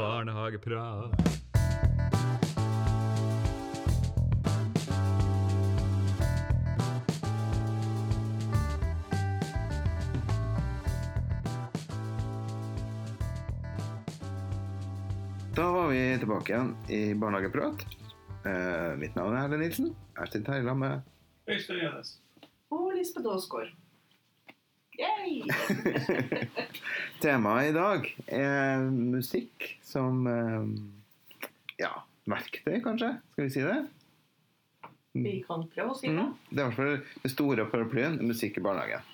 Barnehageprat. Da var vi tilbake igjen i Barnehageprat. Eh, mitt navn er Erlend Nilsen. Jeg sitter her sammen med Øystein Jønes. Og Lisbeth Aasgaard. Temaet i dag er musikk som eh, ja, verktøy, kanskje? Skal vi si det? Vi kan prøve å si det. Mm. Det er i hvert fall det store paraplyen musikk i barnehagen.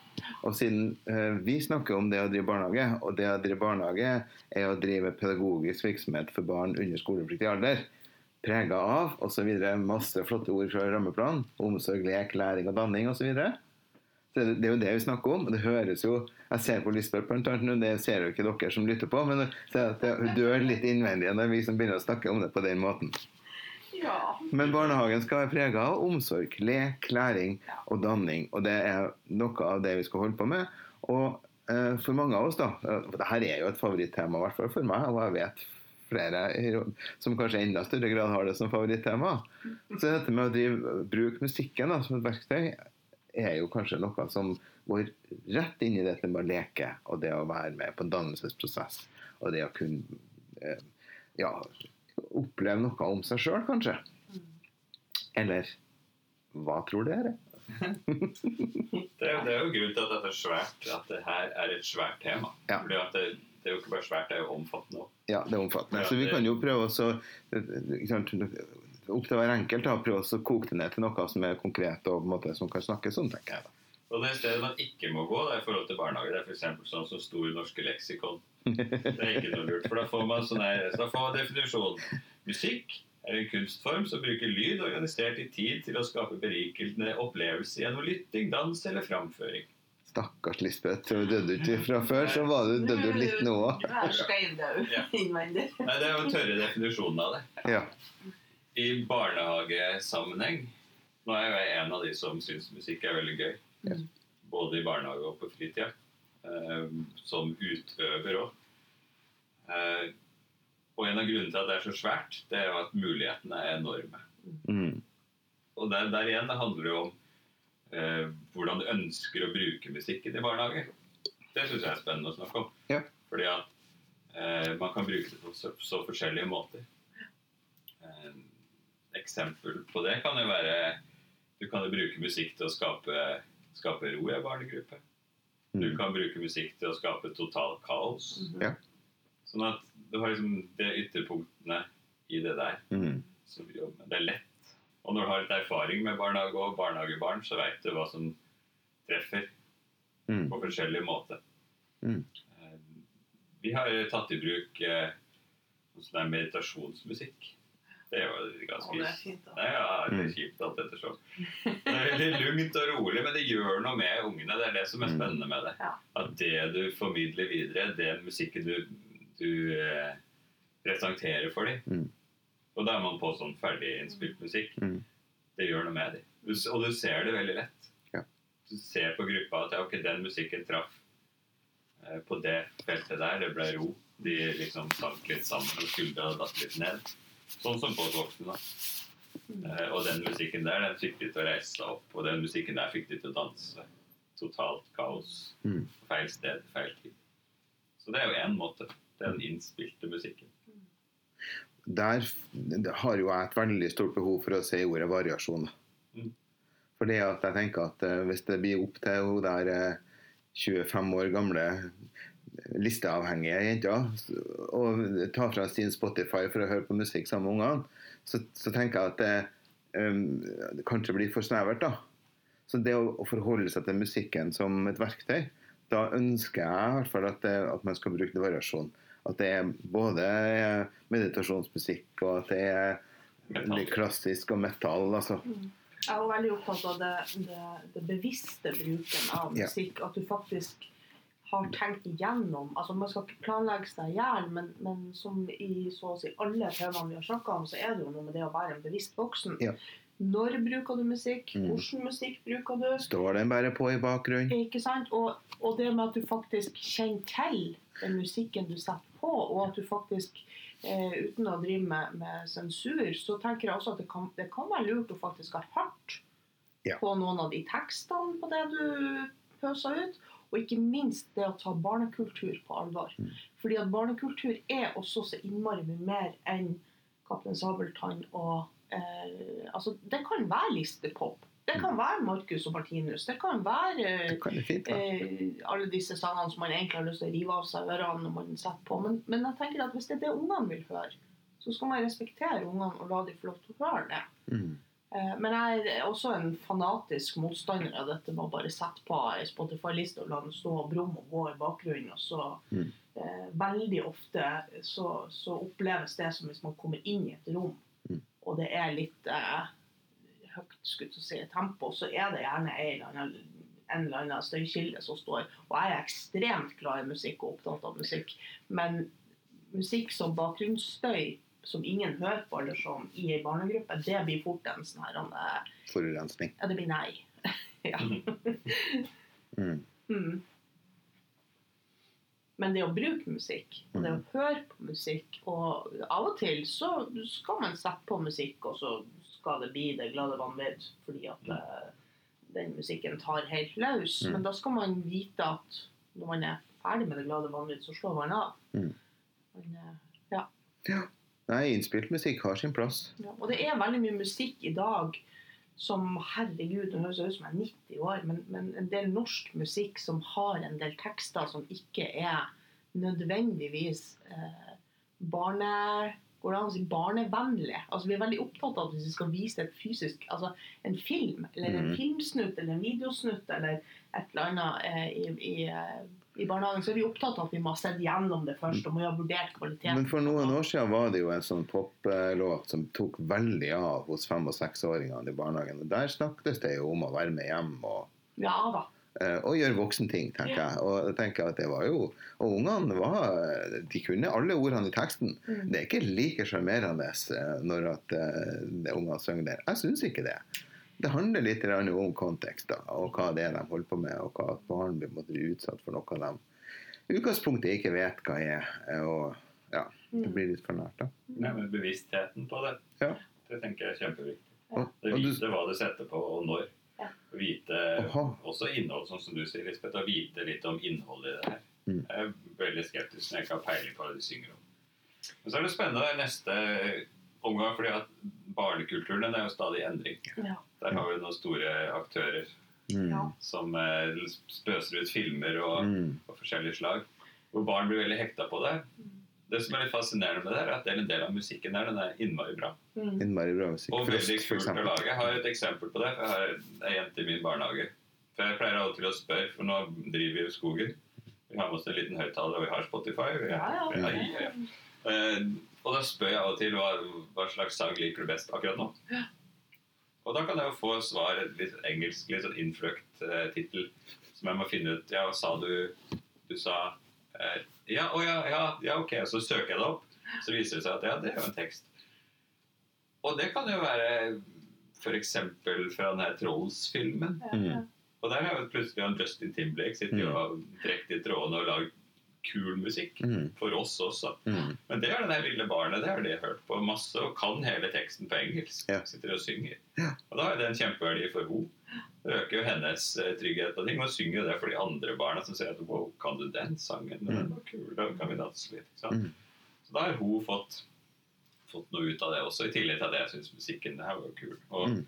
Og siden eh, vi snakker om det å drive barnehage, og det å drive barnehage er å drive pedagogisk virksomhet for barn under skolepliktig alder, prega av osv. masse flotte ord fra rammeplanen, omsorg, lek, læring og danning osv. Så, videre. så det, det er jo det vi snakker om. det høres jo, Jeg ser på Lisbeth, blant annet, det ser jo ikke dere som lytter på, men så at det, hun dør litt innvendig når vi som begynner å snakke om det på den måten. Ja. Men barnehagen skal være prega av omsorg, lek, læring og danning. Og det er noe av det vi skal holde på med. Og eh, for mange av oss, da for Dette er jo et favorittema, i hvert fall for meg, og jeg vet flere som kanskje i enda større grad har det som favorittema. Så dette med å drive, bruke musikken da, som et verktøy er jo kanskje noe som går rett inn i dette med å leke og det å være med på en dannelsesprosess. Og det å kunne eh, ja, oppleve noe om seg sjøl, kanskje. Eller hva tror dere? Det er, det er jo grunnen til at dette er svært, at det her er et svært tema. Ja. Fordi at det, det er jo ikke bare svært, det er jo omfattende òg. Ja, det er omfattende. Så vi kan jo prøve sant, Opp til hver enkelt å prøve å koke det ned til noe som er konkret og på en måte, som kan snakkes om, tenker jeg. da. Og det stedet man ikke må gå, det er i forhold til barnehage. Det er f.eks. sånn som Stor norske leksikon. Det er ikke noe lurt, for da får man sånn her, så da får man definisjonen. Musikk er en kunstform som bruker lyd organisert i tid til å skape berikende opplevelse gjennom lytting, dans eller framføring. Stakkars Lisbeth, du døde ikke fra før, så var du, døde du litt nå òg. Du er steindau innvendig. Nei, Det er jo tørre definisjonen av det. Ja. I barnehagesammenheng Nå er jeg en av de som syns musikk er veldig gøy. Mm. Både i barnehage og på fritida. Eh, som utøver òg. Eh, og en av grunnene til at det er så svært, det er jo at mulighetene er enorme. Mm. Og der, der igjen det handler jo om eh, hvordan du ønsker å bruke musikken i barnehage. Det syns jeg er spennende å snakke om. Ja. Fordi at eh, man kan bruke det på så, så forskjellige måter. Eh, eksempel på det kan jo være Du kan jo bruke musikk til å skape, skape ro i en barnegruppe. Du Mm. kan bruke musikk til å skape totalt kaos. Ja. Sånn at du har liksom de ytterpunktene i det der Mm. som vi jobber med. Det er lett. Og når du har litt erfaring med barnehage og barnehagebarn, så veit du hva som treffer Mm. på forskjellig måte. Mm. Eh, Vi har tatt i bruk eh, meditasjonsmusikk. Det er jo ganske det er fint. Nei, ja, det er Mm. kjipt alt ettersom. Det er veldig lugnt og rolig, men det gjør noe med ungene. Det er det som er Mm. spennende med det. Ja. At det du formidler videre, den musikken du, du eh, presenterer for dem Mm. Og da er man på sånn ferdig innspilt musikk. Mm. Det gjør noe med dem. Og du ser det veldig lett. Ja. Du ser på gruppa at ja, ok, den musikken traff eh, på det feltet der. Det ble ro. De liksom sank litt sammen, og skuldra datt litt ned. Sånn som voksne. da. Eh, Og den musikken der den fikk de til å reise seg opp, og den musikken der fikk de til å danse. Totalt kaos. Mm. Feil sted, feil tid. Så det er jo én måte. Den innspilte musikken. Der har jo jeg et veldig stort behov for å si ordet variasjon. Mm. Det at jeg tenker at eh, hvis det blir opp til hun der eh, 25 år gamle listeavhengige jenter og tar fra sin Spotify for å høre på musikk sammen med ungene, så, så tenker jeg at det, um, kanskje blir for snevert. da. Så det å, å forholde seg til musikken som et verktøy, da ønsker jeg i hvert fall at, det, at man skal bruke det variasjon. At det er både meditasjonsmusikk, og at det er litt klassisk og metall. altså. Jeg er veldig opptatt av det, det, det bevisste bruken av Ja. musikk. At du faktisk har tenkt igjennom altså Man skal ikke planlegge seg i hjel, men, men som i så å si alle temaene vi har snakka om, så er det jo noe med det å være en bevisst voksen. Ja. Når bruker du musikk? Mm. Hvordan musikk bruker du? Står den bare på i bakgrunnen? Ikke sant? Og, og det med at du faktisk kjenner til den musikken du setter på, og at du faktisk eh, uten å drive med, med sensur, så tenker jeg også at det kan, det kan være lurt å faktisk ha hørt Ja. på noen av de tekstene på det du pøser ut. Og ikke minst det å ta barnekultur på alvor. Mm. Fordi at barnekultur er også så innmari mye mer enn Kaptein Sabeltann og eh, Altså, det kan være listepop. Det kan være Marcus og Martinus. Det kan være Det kan fint eh, alle disse sangene som man egentlig har lyst til å rive av seg ørene når man setter på. Men, men jeg tenker at hvis det er det ungene vil høre, så skal man respektere ungene og la dem få lov til å høre det. Mm. Eh, men jeg er også en fanatisk motstander av dette med å bare sette på ei Spotify-liste og la den stå og brumme og gå i bakgrunnen. Og så Mm. eh, Veldig ofte så, så oppleves det som hvis man kommer inn i et rom, Mm. og det er litt eh, høyt skutt å si, tempo, så er det gjerne en eller annen, en eller annen støykilde som står. Og jeg er ekstremt glad i musikk og opptatt av musikk, men musikk som bakgrunnsstøy som ingen hører på, eller som i ei barnegruppe, det blir fort en sånn her eh, Forurensning. Ja, det blir nei. ja. Mm. Mm. Men det å bruke musikk, og det å høre på musikk Og av og til så skal man sette på musikk, og så skal det bli det glade vanvidd fordi at eh, den musikken tar helt løs. Mm. Men da skal man vite at når man er ferdig med det glade vanvidd, så slår man av. Mm. Men, eh, Nei, innspilt musikk har sin plass. ja. Og det er veldig mye musikk i dag som Herregud, nå høres ut som jeg er 90 år, men, men en del norsk musikk som har en del tekster som ikke er nødvendigvis eh, barne... Det si barnevennlig? Altså, vi er veldig opptatt av at hvis vi skal vise et fysisk Altså en film, eller en Mhm. filmsnutt, eller en videosnutt, eller et eller annet eh, i, i, eh, i barnehagen, så er vi opptatt av at vi må ha sett gjennom det først, og må ha vurdert kvaliteten. Men for noen år siden var det jo en sånn poplåt som tok veldig av hos fem- og seksåringene i barnehagen. Og der snakkes det jo om å være med hjem og, Ja eh, og gjøre voksenting, tenker jeg. Og jeg tenker at det var jo Og ungene var De kunne alle ordene i teksten. Mm. Det er ikke like sjarmerende eh, når at det ungene synger der. Jeg syns ikke det. Det handler litt om kontekst da, og hva det er de holder på med, og hva barn blir måtte bli utsatt for noe de i utgangspunktet ikke vet hva er. Og ja, det Mm. blir litt for nært, da. Nei, men bevisstheten på det, Ja. det tenker jeg er kjempeviktig. Ja. Det Vite hva du setter på, og når. Ja. Vite Aha. også innhold, sånn som du sier, Lisbeth. Å vite litt om innholdet i det her. Mm. Jeg er veldig skeptisk når jeg ikke har peiling på hva de synger om. Men så er det spennende neste omgang, fordi at barnekulturen den er jo stadig i endring. Ja. Der har vi noen store aktører mm, som eh, spøser ut filmer og, mm, og forskjellige slag. Hvor barn blir veldig hekta på det. Det som er litt fascinerende med det, er at det er en del av musikken der, den er innmari bra. Mm. innmari bra musikk. Og veldig kult å lage. Jeg har et eksempel på det. Jeg har ei jente i min barnehage. For Jeg pleier av og til å spørre, for nå driver vi i skogen. Vi har med oss en liten høyttaler, og vi har Spotify. Vi har, ja. ja, ja, ja. Uh, og da spør jeg av og til hva, hva slags sang liker du best akkurat nå. Og da kan jeg jo få svar, et litt engelsk, litt sånn innfløkt eh, tittel, som jeg må finne ut. Ja, sa du? Du sa eh, Ja, å ja, ja, ja, ok. Så søker jeg det opp. Så viser det seg at ja, det er jo en tekst. Og det kan jo være f.eks. fra den her Trolls-filmen. Ja. Og der har jo plutselig Justin Timberlake sittet jo og trukket i trådene og lagd kul musikk. Mm, For oss også. mm, Men det er det lille barnet, det har de hørt på masse, og kan hele teksten på engelsk. Ja. Sitter og synger. Ja. Og da er det en kjempeverdi for henne. Det øker jo hennes eh, trygghet og ting. Og synger jo det for de andre barna som sier at wow, kan du den sangen? Den var kul, da kan vi danse litt. Så. Mm. Så da har hun fått, fått noe ut av det også, i tillegg til at jeg syns musikken her var kul. Og Mm.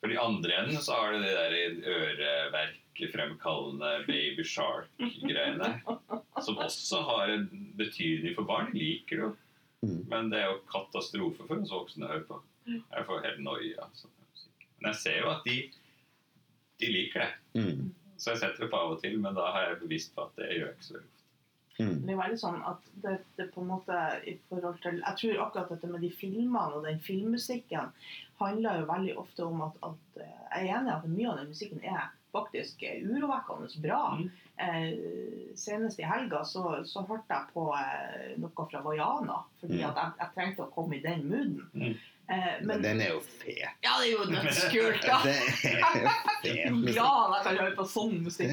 for de andre enden så har du det der øreverkfremkallende baby shark-greiene. Som også har en betydning for barn. De liker det jo. Mm. Men det er jo katastrofe for oss voksne å høre på. Jeg får helt noia. altså. Men jeg ser jo at de, de liker det. mm, Så jeg setter det på av og til, men da har jeg bevisst på at det gjør jeg ikke så veldig ofte. mm. Det er veldig sånn at det, det på en måte i forhold til Jeg tror akkurat dette med de filmene og den filmmusikken handler jo veldig ofte om at, at eh, Jeg er enig i at mye av den musikken er faktisk eh, urovekkende bra. Mm. Eh, senest i helga så, så hørte jeg på eh, noe fra Vaiana, fordi Mm. at jeg, jeg trengte å komme i den mooden. Mm. Eh, Men men den er jo fet. ja, det er jo dødskult. Ja. Det jo fet Jeg kan høre på sånn musikk.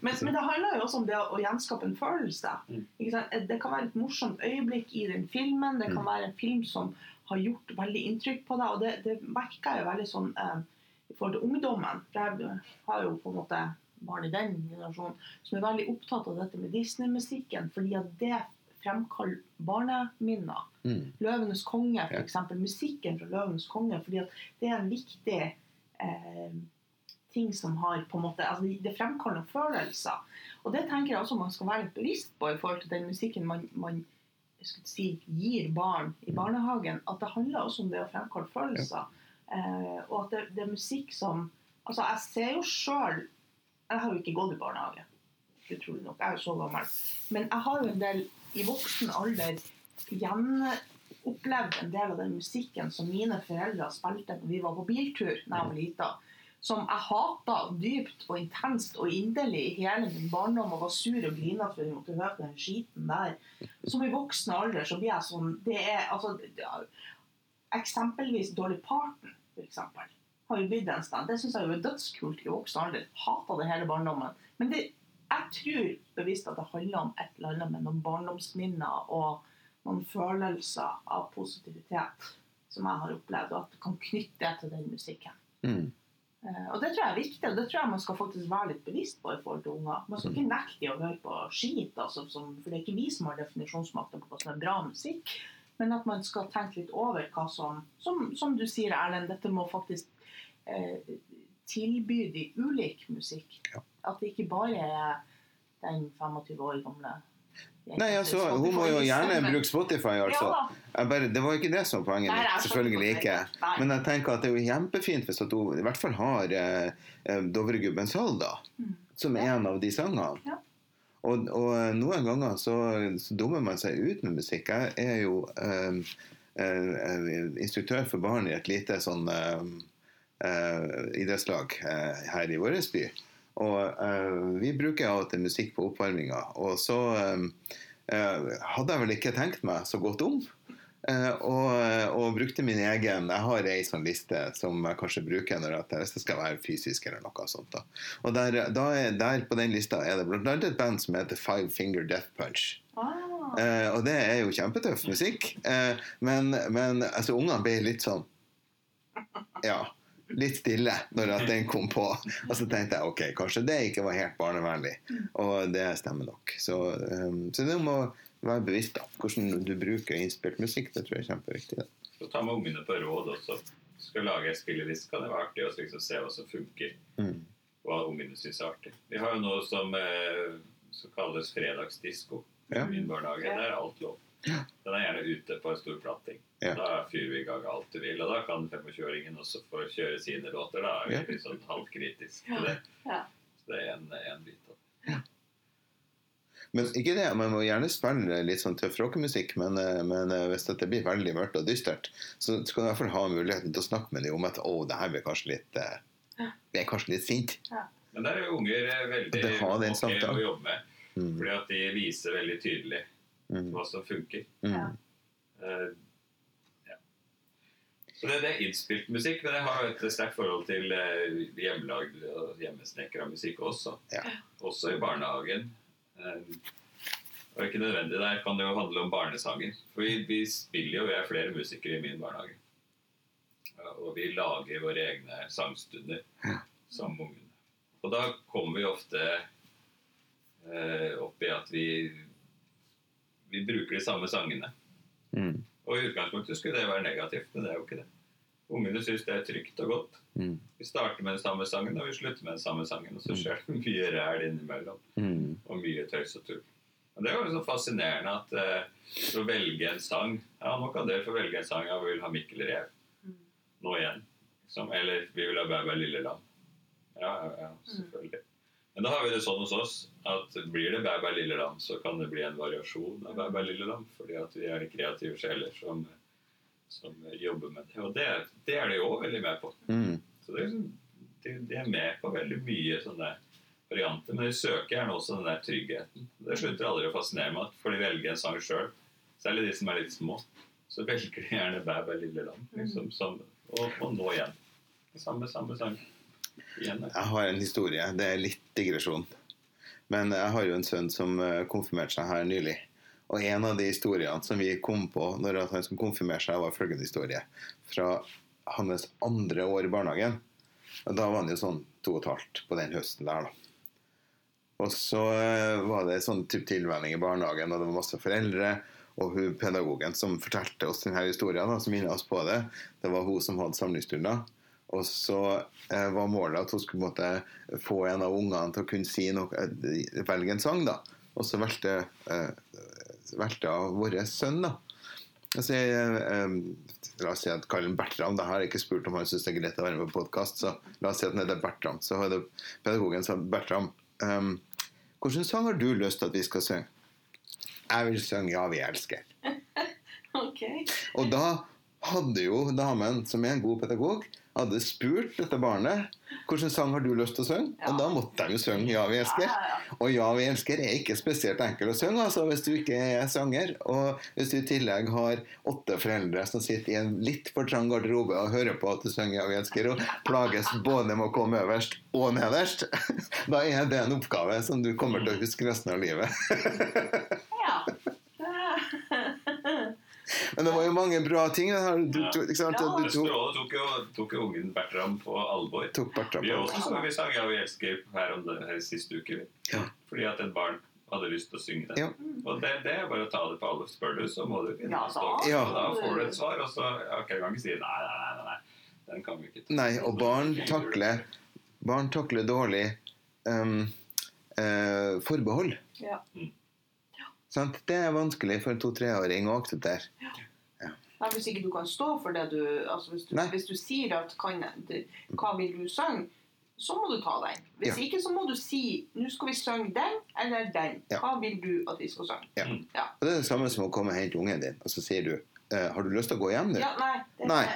Men, men det handler jo også om det å gjenskape en følelse. Mm. Sant? Det kan være et morsomt øyeblikk i den filmen. Det kan Mm. være en film som har gjort veldig inntrykk på deg. Og det, det merker jeg jo veldig sånn eh, forhold til ungdommen. For jeg har jo på en måte barn i den generasjonen som er veldig opptatt av dette med Disney-musikken, fordi at det fremkaller barneminner. Mm. 'Løvenes konge', Ja. f.eks. eksempel Musikken fra 'Løvenes konge'. fordi at det er en viktig eh, ting som har på en måte altså det- fremkaller følelser. Og det tenker jeg også man skal være litt bevisst på i forhold til den musikken man, man si, gir barn i barnehagen. At det handler også om det å fremkalle følelser. Eh, og at det, det er musikk som Altså, jeg ser jo sjøl Jeg har jo ikke gått i barnehage, utrolig nok. Jeg er jo så gammel. Men jeg har jo en del i voksen alder gjenopplevd en del av den musikken som mine foreldre spilte når vi var på biltur da jeg var lita. Som jeg hata dypt og intenst og inderlig i hele min barndom og var sur og grina for vi måtte høre på den skiten der. Som i voksen alder så blir jeg sånn Det er altså Eksempelvis Dolly Parton, eksempel, har jo blitt en stand. Det syns jeg jo er dødskult i voksen alder. Hata det hele barndommen. Men det, jeg tror bevisst at det handler om et eller annet med noen barndomsminner og noen følelser av positivitet som jeg har opplevd, og at du kan knytte det til den musikken. Mm. Uh, Og det tror jeg er viktig, og det tror jeg man skal faktisk være litt bevisst på i forhold til unger. Man skal ikke nekte å høre på skit, altså, som, for det er ikke vi som har definisjonsmakten på hva som er bra musikk. Men at man skal tenke litt over hva som Som, som du sier, Erlend, dette må faktisk eh, tilby de ulik musikk. Ja. At det ikke bare er den 25 år gamle Nei, altså, hun må jo gjerne bruke Spotify, altså. Bare, det var ikke det som var poenget mitt. Selvfølgelig ikke. Men jeg tenker at det er jo kjempefint hvis hun i hvert fall har eh, eh, Dovregubbens hall, da. Mm. Som en av de sangene. Og, og noen ganger så, så dummer man seg ut med musikk. Jeg er jo eh, eh, instruktør for barn i et lite sånn eh, eh, idrettslag eh, her i vår by. Og eh, vi bruker av og til musikk på oppvarminga. Og så eh, eh, hadde jeg vel ikke tenkt meg så godt om. Eh, og, og brukte min egen Jeg har ei sånn liste som jeg kanskje bruker når jeg, hvis det skal være fysisk eller noe sånt. da. Og der, da er, der på den lista er det annet et band som heter Five Finger Death Punch. Ah, Eh, og det er jo kjempetøff musikk. Eh, men men altså, ungene ble litt sånn Ja. Litt stille når at den kom på. Og så tenkte jeg ok, kanskje det ikke var helt barnevennlig. Og det stemmer nok. Så, um, så det må være bevisst da. Hvordan du bruker innspilt musikk. Det tror jeg er kjempeviktig. Da. Så ta med ungene på råd også. Skal lage en spilleliste, kan det være artig å liksom se hva som funker. Mm. Hva ungene syns er artig. Vi har jo noe som, eh, som kalles fredagsdisko Ja. i min barnehage. Ja. Der er alt lov. Den er gjerne ute på en stor platting. Ja. Da fyrer vi i gang alt du vil. Og da kan 25-åringen også få kjøre sine låter. Da er vi Ja. litt sånn halvkritisk til det. Ja. Så det er en, en bit av det. Men ikke det, man må gjerne spille litt sånn tøff rockemusikk, men, eh, men eh, hvis det blir veldig mørkt og dystert, så skal du i hvert fall ha muligheten til å snakke med dem om at å, det her blir kanskje litt eh, Vi er kanskje litt sint. Men der er jo unger eh, veldig ok å jobbe med. Mm. Fordi at de viser veldig tydelig Mm. hva som funker. Mm. Uh, ja. Så det, det er innspilt musikk, men jeg har et sterkt forhold til eh, hjemmelagd og hjemmesnekra musikk også. Ja. Også i barnehagen. Eh, og ikke nødvendig der kan det jo handle om barnesanger. For vi, vi spiller jo, vi er flere musikere i min barnehage. Og vi lager våre egne sangstunder sammen med ungene. Og da kommer vi ofte eh, opp i at vi vi bruker de samme sangene. Mm. Og i utgangspunktet skulle det være negativt, men det er jo ikke det. Ungene syns det er trygt og godt. Mm. Vi starter med den samme sangen, og vi slutter med den samme sangen. Og så skjer det mye ræl innimellom, Mm. og mye tøys og tull. Og Det er jo liksom fascinerende at eh, å velge en sang Ja, nå kan dere få velge en sang. Ja, vi vil ha Mikkel Rev. Mm. Nå igjen. Liksom. Eller vi vil ha Bæ bæ lille lam. Ja, ja, ja, selvfølgelig. Men da har vi det sånn hos oss at blir det Bæ bæ lille lam, så kan det bli en variasjon av Bæ bæ lille lam. Fordi at vi er kreative sjeler som, som jobber med det. Og det, det er de òg veldig med på. Mm. Så det er liksom de, de er med på veldig mye sånne varianter, men de søker gjerne også den der tryggheten. Det slutter aldri å fascinere meg, for de velger en sang sjøl. Særlig de som er litt små. Så velger de gjerne 'Bæ, bæ, lille lam', liksom, som, og, og nå igjen. Samme, samme sang. Igjen. Jeg har en historie. Det er litt digresjon. Men jeg har jo en sønn som eh, konfirmerte seg her nylig. Og en av de historiene som vi kom på når han skulle konfirmere seg, var følgende historie. Fra hans andre år i barnehagen. Og da var han jo sånn to og et halvt på den høsten der, da. Og så eh, var det sånn type tilvenning i barnehagen, og det var masse foreldre. Og hun pedagogen som fortalte oss denne historien, da, som minnet oss på det, det var hun som hadde samlingsstunder. Og så eh, var målet at hun skulle måtte få en av ungene til å kunne si noe, eh, velge en sang. da. Og så valgte, eh, valgte av vår sønn. da. Altså, jeg, eh, la oss si at Karin Bertram da har jeg ikke spurt om han syns det er greit å være med på podkast, så la oss si at han heter Bertram. Så hadde pedagogen sagt Bertram, um, hvilken sang har du lyst til at vi skal synge? Jeg vil synge 'Ja, vi elsker'. Ok. Og da hadde jo damen, som er en god pedagog, hadde spurt dette barnet hvilken sang har du lyst til å synge. Og da måtte de jo synge 'Ja, vi elsker'. Ja, ja, ja. Og 'Ja, vi elsker' er ikke spesielt enkel å synge altså, hvis du ikke er sanger. Og hvis du i tillegg har åtte foreldre som sitter i en litt for trang garderobe og hører på at du synger 'Ja, vi elsker', og plages både med å komme øverst og nederst, da er det en oppgave som du kommer til å huske resten av livet. Ja. Men det var jo mange bra ting. Du, du, ikke sant? Ja, du tok, Stråle tok jo, tok jo ungen Bertram på alvor. tok Bertram Vi på også sang, vi sang 'Ja, vi elsker' her om det her siste uke. Ja. Fordi at et barn hadde lyst til å synge den. Ja. Og det, det er bare å ta det på alvor. Spør du, så må du finne Ja, Ja. Da får du et svar, og så okay, kan ikke si nei, nei, nei, nei. Den kan vi ikke ta. Nei, og barn takler, barn takler dårlig um, uh, forbehold. Ja. Sant? Det er vanskelig for en to-treåring å akseptere. Nei, hvis ikke du kan stå for det du altså hvis, du hvis du sier at kan, det, 'hva vil du synge', så må du ta den. Hvis Ja. ikke så må du si 'nå skal vi synge den eller den'. Ja. Hva vil du at vi skal synge? Ja. Mm. Ja. Og Det er det samme som å komme og hente ungen din, og så sier du eh, 'Har du lyst til å gå hjem nå?' Ja, nei, det, Nei.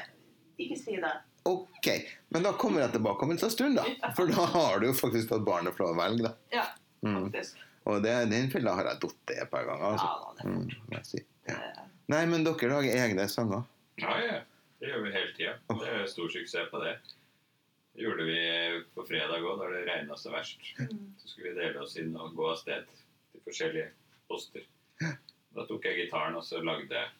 ikke si det. Ok, men da kommer jeg tilbake om en stund, da. For da har du jo faktisk tatt barnet fra å velge, da. Ja, Mm. Og det, den fella har jeg datt i et par ganger. Altså. Ja, da, det er Mm, ja. Nei, men dere lager egne sanger. Ja, ja. Det gjør vi hele tida. Det er stor suksess på det. Det gjorde vi på fredag òg, da det regna så verst. Mm. Så skulle vi dele oss inn og gå av sted til forskjellige poster. Da tok jeg gitaren og så lagde jeg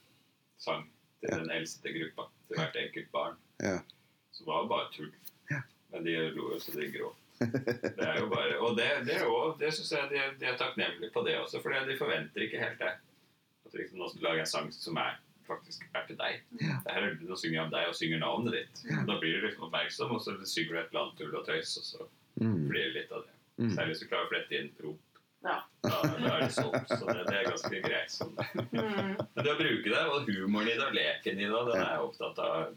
sang til den eldste gruppa. Til hvert enkelt barn. Ja. Så det var bare tull. Men de lo jo så de gråt. Det er jo bare, og det, det, er også, det synes jeg de, de er takknemlige på det også, for de forventer ikke helt det. At liksom, nå skal du lage en sang som er faktisk er til deg. Ja. Det her er, nå synger jeg om deg og synger navnet ditt. Da blir du liksom oppmerksom, og så synger du et eller annet tull og tøys, og så Mm. blir det litt av det. Mm. Særlig hvis du klarer å flette inn rop. Ja. Da, da er det solgt. Så det, det er ganske greit. Sånn. Mm. Men det å bruke det, og humoren i det, og leken i det, den er jeg opptatt av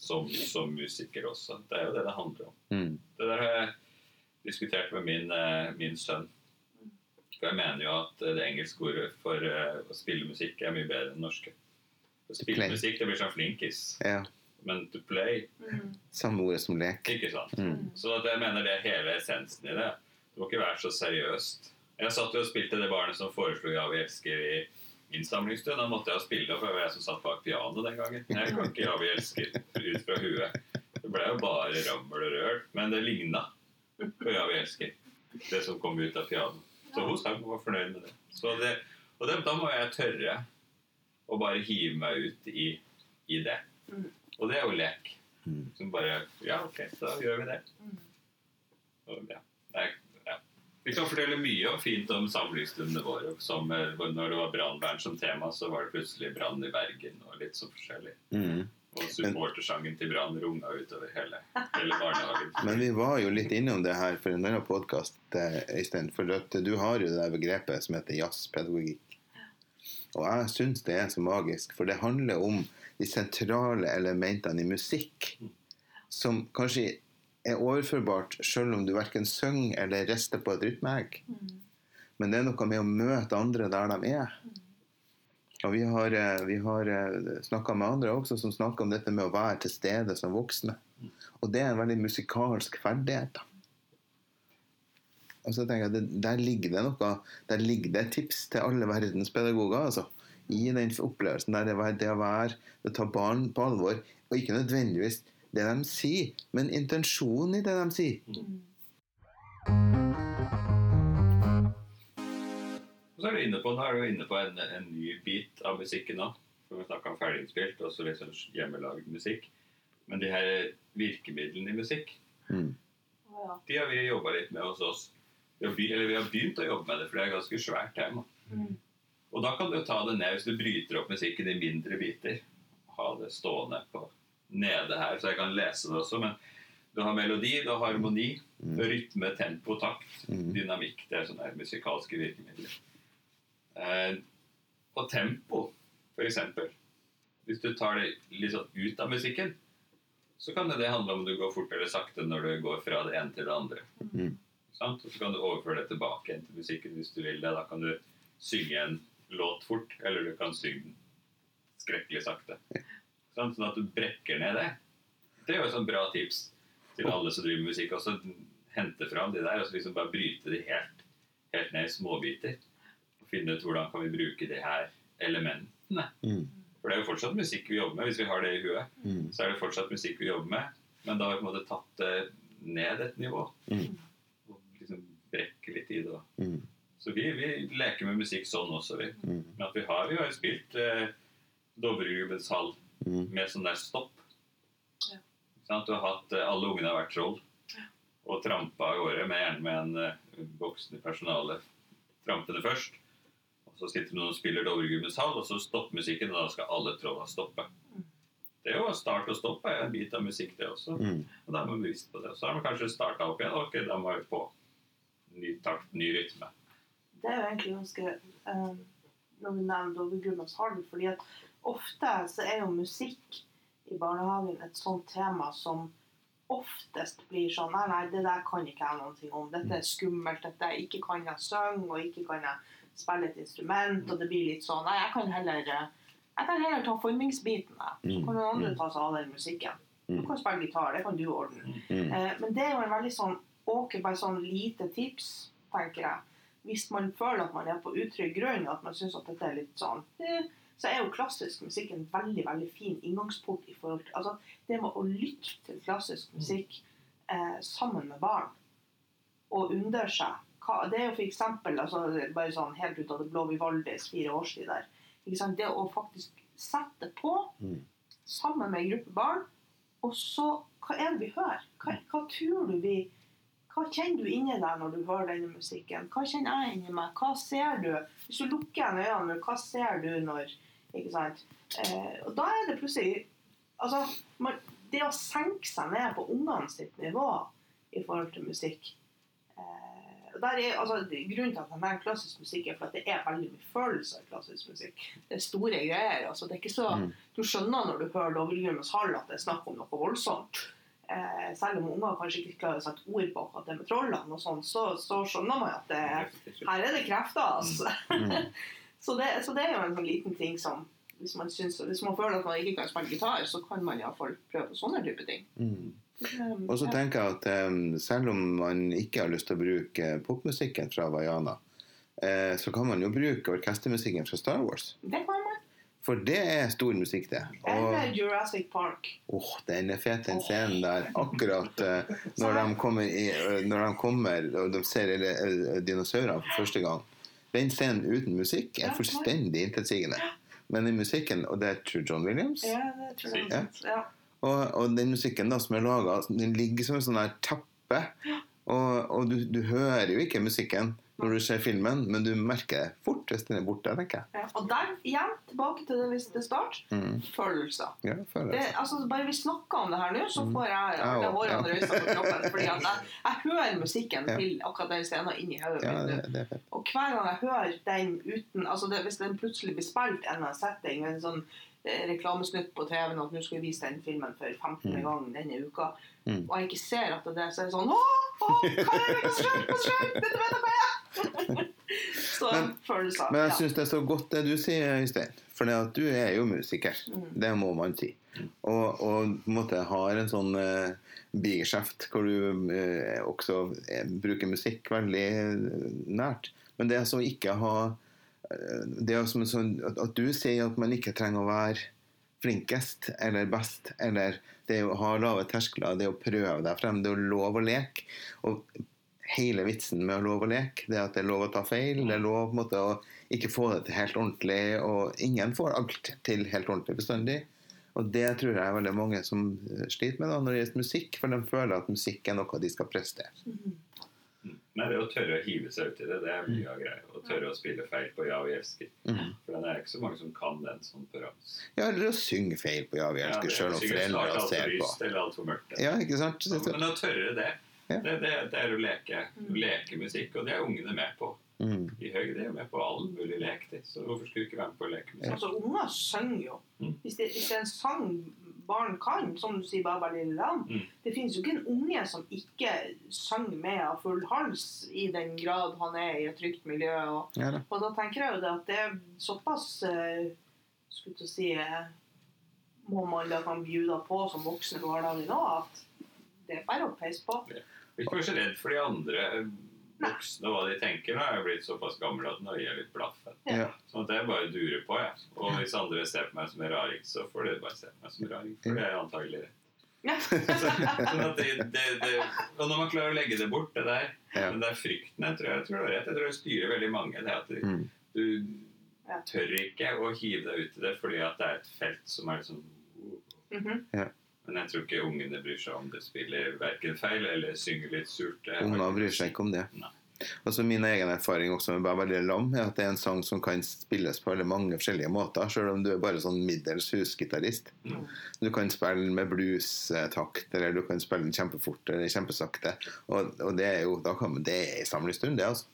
som, som musiker også. Det er jo det det handler om. Mm. Det der har jeg diskutert med min, eh, min sønn. For jeg mener jo at det engelske ordet for eh, å spille musikk er mye bedre enn det norske. Å spille musikk, det blir sånn flinkis. Ja. Men to play, Mm. Samme ordet som lek. ikke sant. Mm. Så at jeg mener det er hele essensen i det. Det må ikke være så seriøst. Jeg satt jo og spilte det barnet som foreslo 'Ja, vi elsker' i innsamlingsstund. Da måtte jeg spille, for det var jeg som satt bak pianoet den gangen. Jeg kan ikke 'Ja, vi elsker' ut fra huet. Det ble jo bare rammel og røl. Men det ligna på 'Ja, vi elsker', det som kom ut av pianoet. Så hun sang og var fornøyd med det. Så det og det, da må jeg tørre å bare hive meg ut i, i det. Mm. Og det er jo lek. Mm. Som bare Ja, ok, så gjør vi det. Mm. Og, ja. Det ja. Vi kan fortelle mye og fint om samlingsstundene våre. Som, eh, når det var brannvern som tema, så var det plutselig brann i Bergen og litt sånn forskjellig. Mm. Og supportersangen til Brann runga utover hele, hele barnehagen. Men vi var jo litt innom det her for en annen podkast, Øystein. For at du har jo det begrepet som heter jazzpedagogikk. Og jeg syns det er så magisk, for det handler om de sentrale elementene i musikk som kanskje er overførbart selv om du verken synger eller rister på et rytmeegg. Mm. Men det er noe med å møte andre der de er. Og vi har, eh, vi har snakka med andre også som snakker om dette med å være til stede som voksne. Og det er en veldig musikalsk ferdighet. Og så tenker jeg, det, Der ligger det noe, der ligger det et tips til alle verdens pedagoger. altså. I den opplevelsen der det, det å være, det å ta barn på alvor, og ikke nødvendigvis det de sier, men intensjonen i det de sier. Og så er du inne på, nå er du inne på en, en ny bit av musikken nå. For Vi snakka om ferdiginnspilt og så liksom hjemmelagd musikk. Men de her virkemidlene i musikk, Mm. De har vi jobba litt med hos oss. Vi har, eller vi har begynt å jobbe med det, for det er et ganske svært tema. Mm. Og da kan du ta det ned hvis du bryter opp musikken i mindre biter. Ha det stående på nede her, så jeg kan lese det også. Men du har melodi, du har harmoni, Mm. rytme, tempo, takt, Mm. dynamikk. Det er sånne musikalske virkemidler. Eh, og tempo, eksempel. Hvis du tar det litt sånn ut av musikken, så kan det handle om du går fort eller sakte når du går fra det ene til det andre. Mm. Og så kan du overføre det tilbake til musikken hvis du vil det. Da kan du synge en låt fort, eller du kan synge den skrekkelig sakte. Sant? Sånn at du brekker ned det. Det er jo et sånt bra tips til alle som driver med musikk. Også hente fram de der og så liksom bare bryte de helt, helt ned i småbiter. Og finne ut hvordan kan vi bruke de her elementene. Mm. For det er jo fortsatt musikk vi jobber med, hvis vi har det i huet. Mm. Så er det fortsatt musikk vi jobber med, men da har vi på en måte tatt det ned et nivå. Mm. Og liksom brekke litt i det. da. Mm. Så vi, vi leker med musikk sånn også, vi. Mm. Men at vi har, vi har jo spilt eh, Dovregubbens hall Mm. med sånn der stopp. Ja. Du har hatt, eh, Alle ungene har vært troll og trampa av gårde, med, gjerne med en voksne voksen i personalet trampende først. Og Så sitter noen og spiller Dovregubbens hall, og så stopper musikken, og da skal alle trolla stoppe. Mm. Det er jo start og stopp er en bit av musikk, det også. Mm. Og da er man bevisst på det. Så har man kanskje starta opp igjen. Ok, da må vi på ny takt, ny rytme. Det er jo egentlig ganske um, Når vi nevner Dovregubbens hall, fordi at ofte så er jo musikk i barnehagen et sånt tema som oftest blir sånn Nei, nei, det der kan ikke jeg noe om. Dette er skummelt. Dette er ikke kan jeg synge, og ikke kan jeg spille et instrument. Og det blir litt sånn Nei, jeg kan heller eh, jeg kan heller ta formingsbiten. jeg. Så Mm. kan noen andre ta seg av den musikken. Du Mm. kan spille gitar, det kan du ordne. Mm. Eh, men det er jo en veldig sånn åker bare sånn lite tips, tenker jeg. Hvis man føler at man er på utrygg grunn, at man syns at dette er litt sånn eh, så er jo klassisk musikk en veldig veldig fin inngangsport. i forhold til, altså Det med å lytte til klassisk musikk eh, sammen med barn og undre seg Det er jo for eksempel, altså, bare sånn helt ut av det blå Vivaldis fire årstid der. Det å faktisk sette på Mm. sammen med en gruppe barn, og så Hva er det vi hører? Hva, hva tror du vi hva kjenner du inni deg når du hører denne musikken? Hva kjenner jeg inni meg? Hva ser du? Hvis du lukker øynene, hva ser du når Ikke sant? Eh, og da er det plutselig Altså, man, det å senke seg ned på ungene sitt nivå i forhold til musikk eh, er, altså, Grunnen til at jeg nevner klassisk musikk, er for at det er veldig mye følelser i klassisk musikk. Det er store greier. altså det er ikke så, Mm. Du skjønner når du hører Dovregrummens hall at det er snakk om noe voldsomt. Eh, selv om unger kanskje ikke klarer å sette ord på akkurat det med trollene, og sånn, så, så skjønner man at det, her er det krefter. altså. Så, det, så det er jo en sånn liten ting som hvis man, synes, hvis man føler at man ikke kan spille gitar, så kan man iallfall prøve sånne type ting. Mm. Um, Og så ja. tenker jeg at um, selv om man ikke har lyst til å bruke popmusikken fra Vaiana, eh, så kan man jo bruke orkestermusikken fra Star Wars. Det kan man. For det er stor musikk, det. Eller Jurassic Park. åh, den er fet, den scenen der. Akkurat eh, når, de kommer i, eh, når de kommer og de ser eh, dinosaurene for første gang. Den scenen uten musikk er fullstendig intetsigende. Men i musikken, og det er True John Williams Ja, det. Ja. Og, og den musikken da som er laga, den ligger som en sånn her tappe. Og, og du, du hører jo ikke musikken når du ser filmen, men du merker det fort hvis den er borte. tenker jeg. Ja. Og der igjen, tilbake til det vi til start, Mm. følelser. Ja, følelser. Det, altså, bare vi snakker om det her nå, så Mm. får jeg Ja, alle ja. hårene røysa på kroppen. Fordi jeg, jeg hører musikken Ja. til akkurat den scenen inni hodet Ja, mitt. det, det. Og hver gang jeg hører den uten altså det, Hvis den plutselig blir spilt en eller annen setting, en sånn eh, reklamesnutt på TV-en at nå skal vi vise den filmen for 15. Mm. gang denne uka, Mm. og jeg ikke ser at det er så er det sånn Åh, åh, hva er det? Hva skjer? Hva skjer? Dette vet jeg hva er! Så Men- følelser. Men jeg ja. syns det er så godt det du sier, Øystein. For det at du er jo musiker. Mm. Det må man si. Og, og på en måte har en sånn uh, bigeskjeft hvor du uh, også uh, bruker musikk veldig eh, nært. Men det som ikke har eh, Det er som en sånn at du sier at man ikke trenger å være flinkest eller best, eller det å ha lave terskler, det å prøve deg frem, det å love å leke. Og hele vitsen med å love å leke, det at det er lov å ta feil, det er lov måte, å ikke få det til helt ordentlig, og ingen får alt til helt ordentlig bestandig. Og det tror jeg er veldig mange som sliter med da, når det gjelder musikk, for de føler at musikk er noe de skal prestere. Mm. Nei, det å tørre å hive seg uti det, det er mye av greia. Å tørre å spille feil på Ja, vi elsker. Mm. For det er ikke så mange som kan den sånn på rams. Ja, eller å synge feil på Ja, vi Ja, elsker, er sjøl om altfor ser på. eller altfor mørkt. Ja, ikke sant? Men å tørre det, Ja. det, det, det er å leke. Leke musikk, og det er ungene med på. Mm. I Høyre er er med på all mulig lek, de. Så hvorfor skulle du ikke være med på å leke musikk? Altså, unger synger jo. Mm. Hvis det, hvis det er en sang barn kan, som du sier, Baba Lille Lam Mm. Det finnes jo ikke en unge som ikke synger med av full hals, i den grad han er i et trygt miljø. Og, Ja, og da tenker jeg jo det at det er såpass uh, skulle til å si eh, Må man da kan bjuda på som voksen i hverdagen òg, at det er bare å peise på. Ikke vær så redd for de andre voksne hva de tenker. Nå er jeg blitt såpass gammel at nå gir jeg litt blaffen. Ja. Sånn at jeg bare durer på, jeg. Og hvis andre ser på meg som en raring, så får de bare se på meg som en raring. For det er antagelig rett. Ja. Sånn at det, det, det, og når man klarer å legge det bort, det der Ja. Den der frykten, jeg tror jeg tror det er rett. Jeg tror det styrer veldig mange. Det at du, Mm. du tør ikke å hive deg ut i det fordi at det er et felt som er liksom Mhm. Men jeg tror ikke ungene bryr seg om det spiller verken feil eller synger litt surt. Unger bryr seg ikke om det. Nei. Altså Min egen erfaring også med Bæ veldig lam er at det er en sang som kan spilles på mange forskjellige måter, selv om du er bare sånn middels husgitarist. Mm. Du kan spille med blues-takt, eller du kan spille den kjempefort eller kjempesakte. Og, og det er jo da kan, Det er en samlestund, det, altså.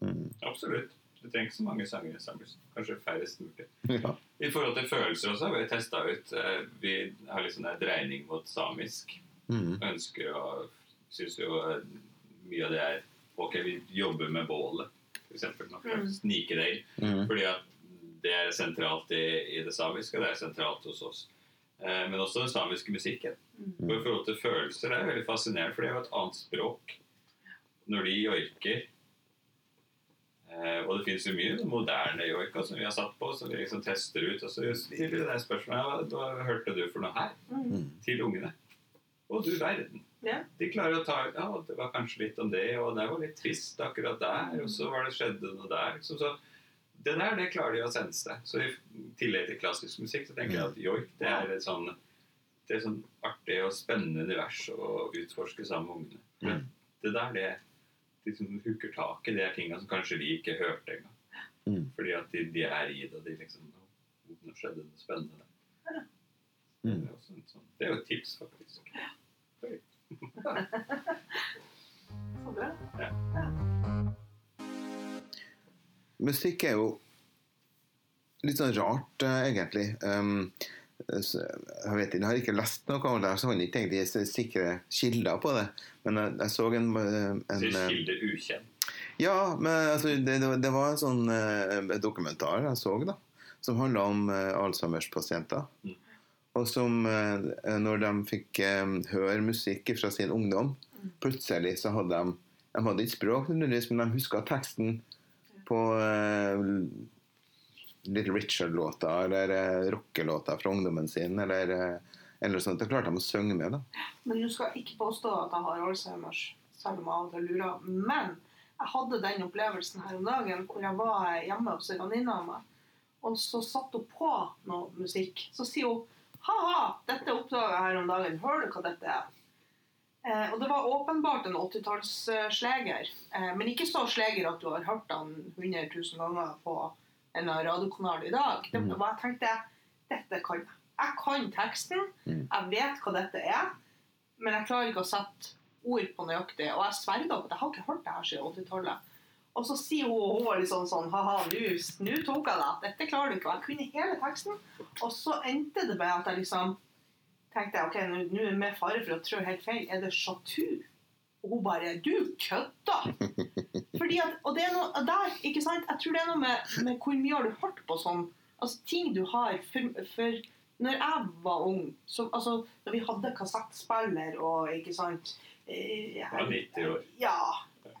Mm. Absolutt. Du trenger ikke så mange sanger i samles. Kanskje færrest mulig. Ja. I forhold til følelser også har vi testa ut eh, Vi har liksom en dreining mot samisk. Mm. Ønsker å Syns jo eh, mye av det er Ok, vi jobber med bålet, f.eks. Mm. Snikedeig. Mm. Fordi at det er sentralt i, i det samiske, og det er sentralt hos oss. Eh, men også den samiske musikken. Mm. Og I forhold til følelser det er veldig fascinerende, for det er jo et annet språk. Når de joiker eh, Og det finnes jo mye moderne joika som vi har satt på, som vi liksom tester ut. Og så stiller det spørsmålet ja, hva hørte du for noe her? Mm. Mm. Til ungene. Og du verden. Ja. De klarer å ta ut Ja, det var kanskje litt om det, og det var litt trist akkurat der, og så var det skjedde noe der. Liksom, så det der det klarer de å sense. Så i tillegg til klassisk musikk så tenker jeg at joik det er et sånn det er sånn artig og spennende univers å utforske sammen med ungene. Men det der, det de som hooker tak i, det er tinga som kanskje vi ikke hørte engang. Mm. Fordi at de, de er i det, og de liksom Nå skjedde noe spennende. Det Mm. er, også en sånn, det er jo et tips, faktisk. Så bra. Musikk er jo litt sånn rart, eh, egentlig. Um, så jeg vet ikke, jeg har ikke lest noe om det, så jeg har ikke egentlig sikre kilder på det. Men jeg, jeg så en, en Sier eh, kilde ukjent. Ja, men altså, det, det, var en sånn eh, dokumentar jeg så, da. Som handla om eh, Alzheimers-pasienter. Mm. Og som, eh, når de fikk eh, høre musikk fra sin ungdom, plutselig så hadde de De hadde ikke språk, men de huska teksten på eh, Little Richard-låter eller uh, rockelåter fra ungdommen sin. Eller, uh, eller sånt. det klarte de å synge med. da. Men du skal ikke påstå at jeg har Alzheimers, selv om jeg til lurer. Men jeg hadde den opplevelsen her om dagen hvor jeg var hjemme hos en venninne av meg. Og så satte hun på noe musikk. Så sier hun ha-ha, dette oppdaga jeg her om dagen. Hører du hva dette er? Eh, og det var åpenbart en 80-tallssleger. Eh, men ikke så sleger at du har hørt den 100 000 ganger på en radiokanal i dag. Det Mm. jeg tenkte dette kan jeg. Jeg kan teksten. Mm. Jeg vet hva dette er. Men jeg klarer ikke å sette ord på nøyaktig. Og jeg sverger på at jeg har ikke hørt det her siden 80-tallet. Og så sier hun, og hun litt sånn Ha-ha, nå tok jeg det. Dette klarer du ikke. Og jeg kunne hele teksten. Og så endte det med at jeg liksom tenkte ok, nå er det med fare for å trå helt feil. Er det Chatou? Og hun bare Du kødder! Fordi at, og det er noe der, ikke sant? Jeg tror det er noe med, med hvor mye har du hørt på sånn Altså ting du har For, for når jeg var ung, så, altså da vi hadde kassettspiller og ikke sant jeg, Jeg var 90 år. Ja.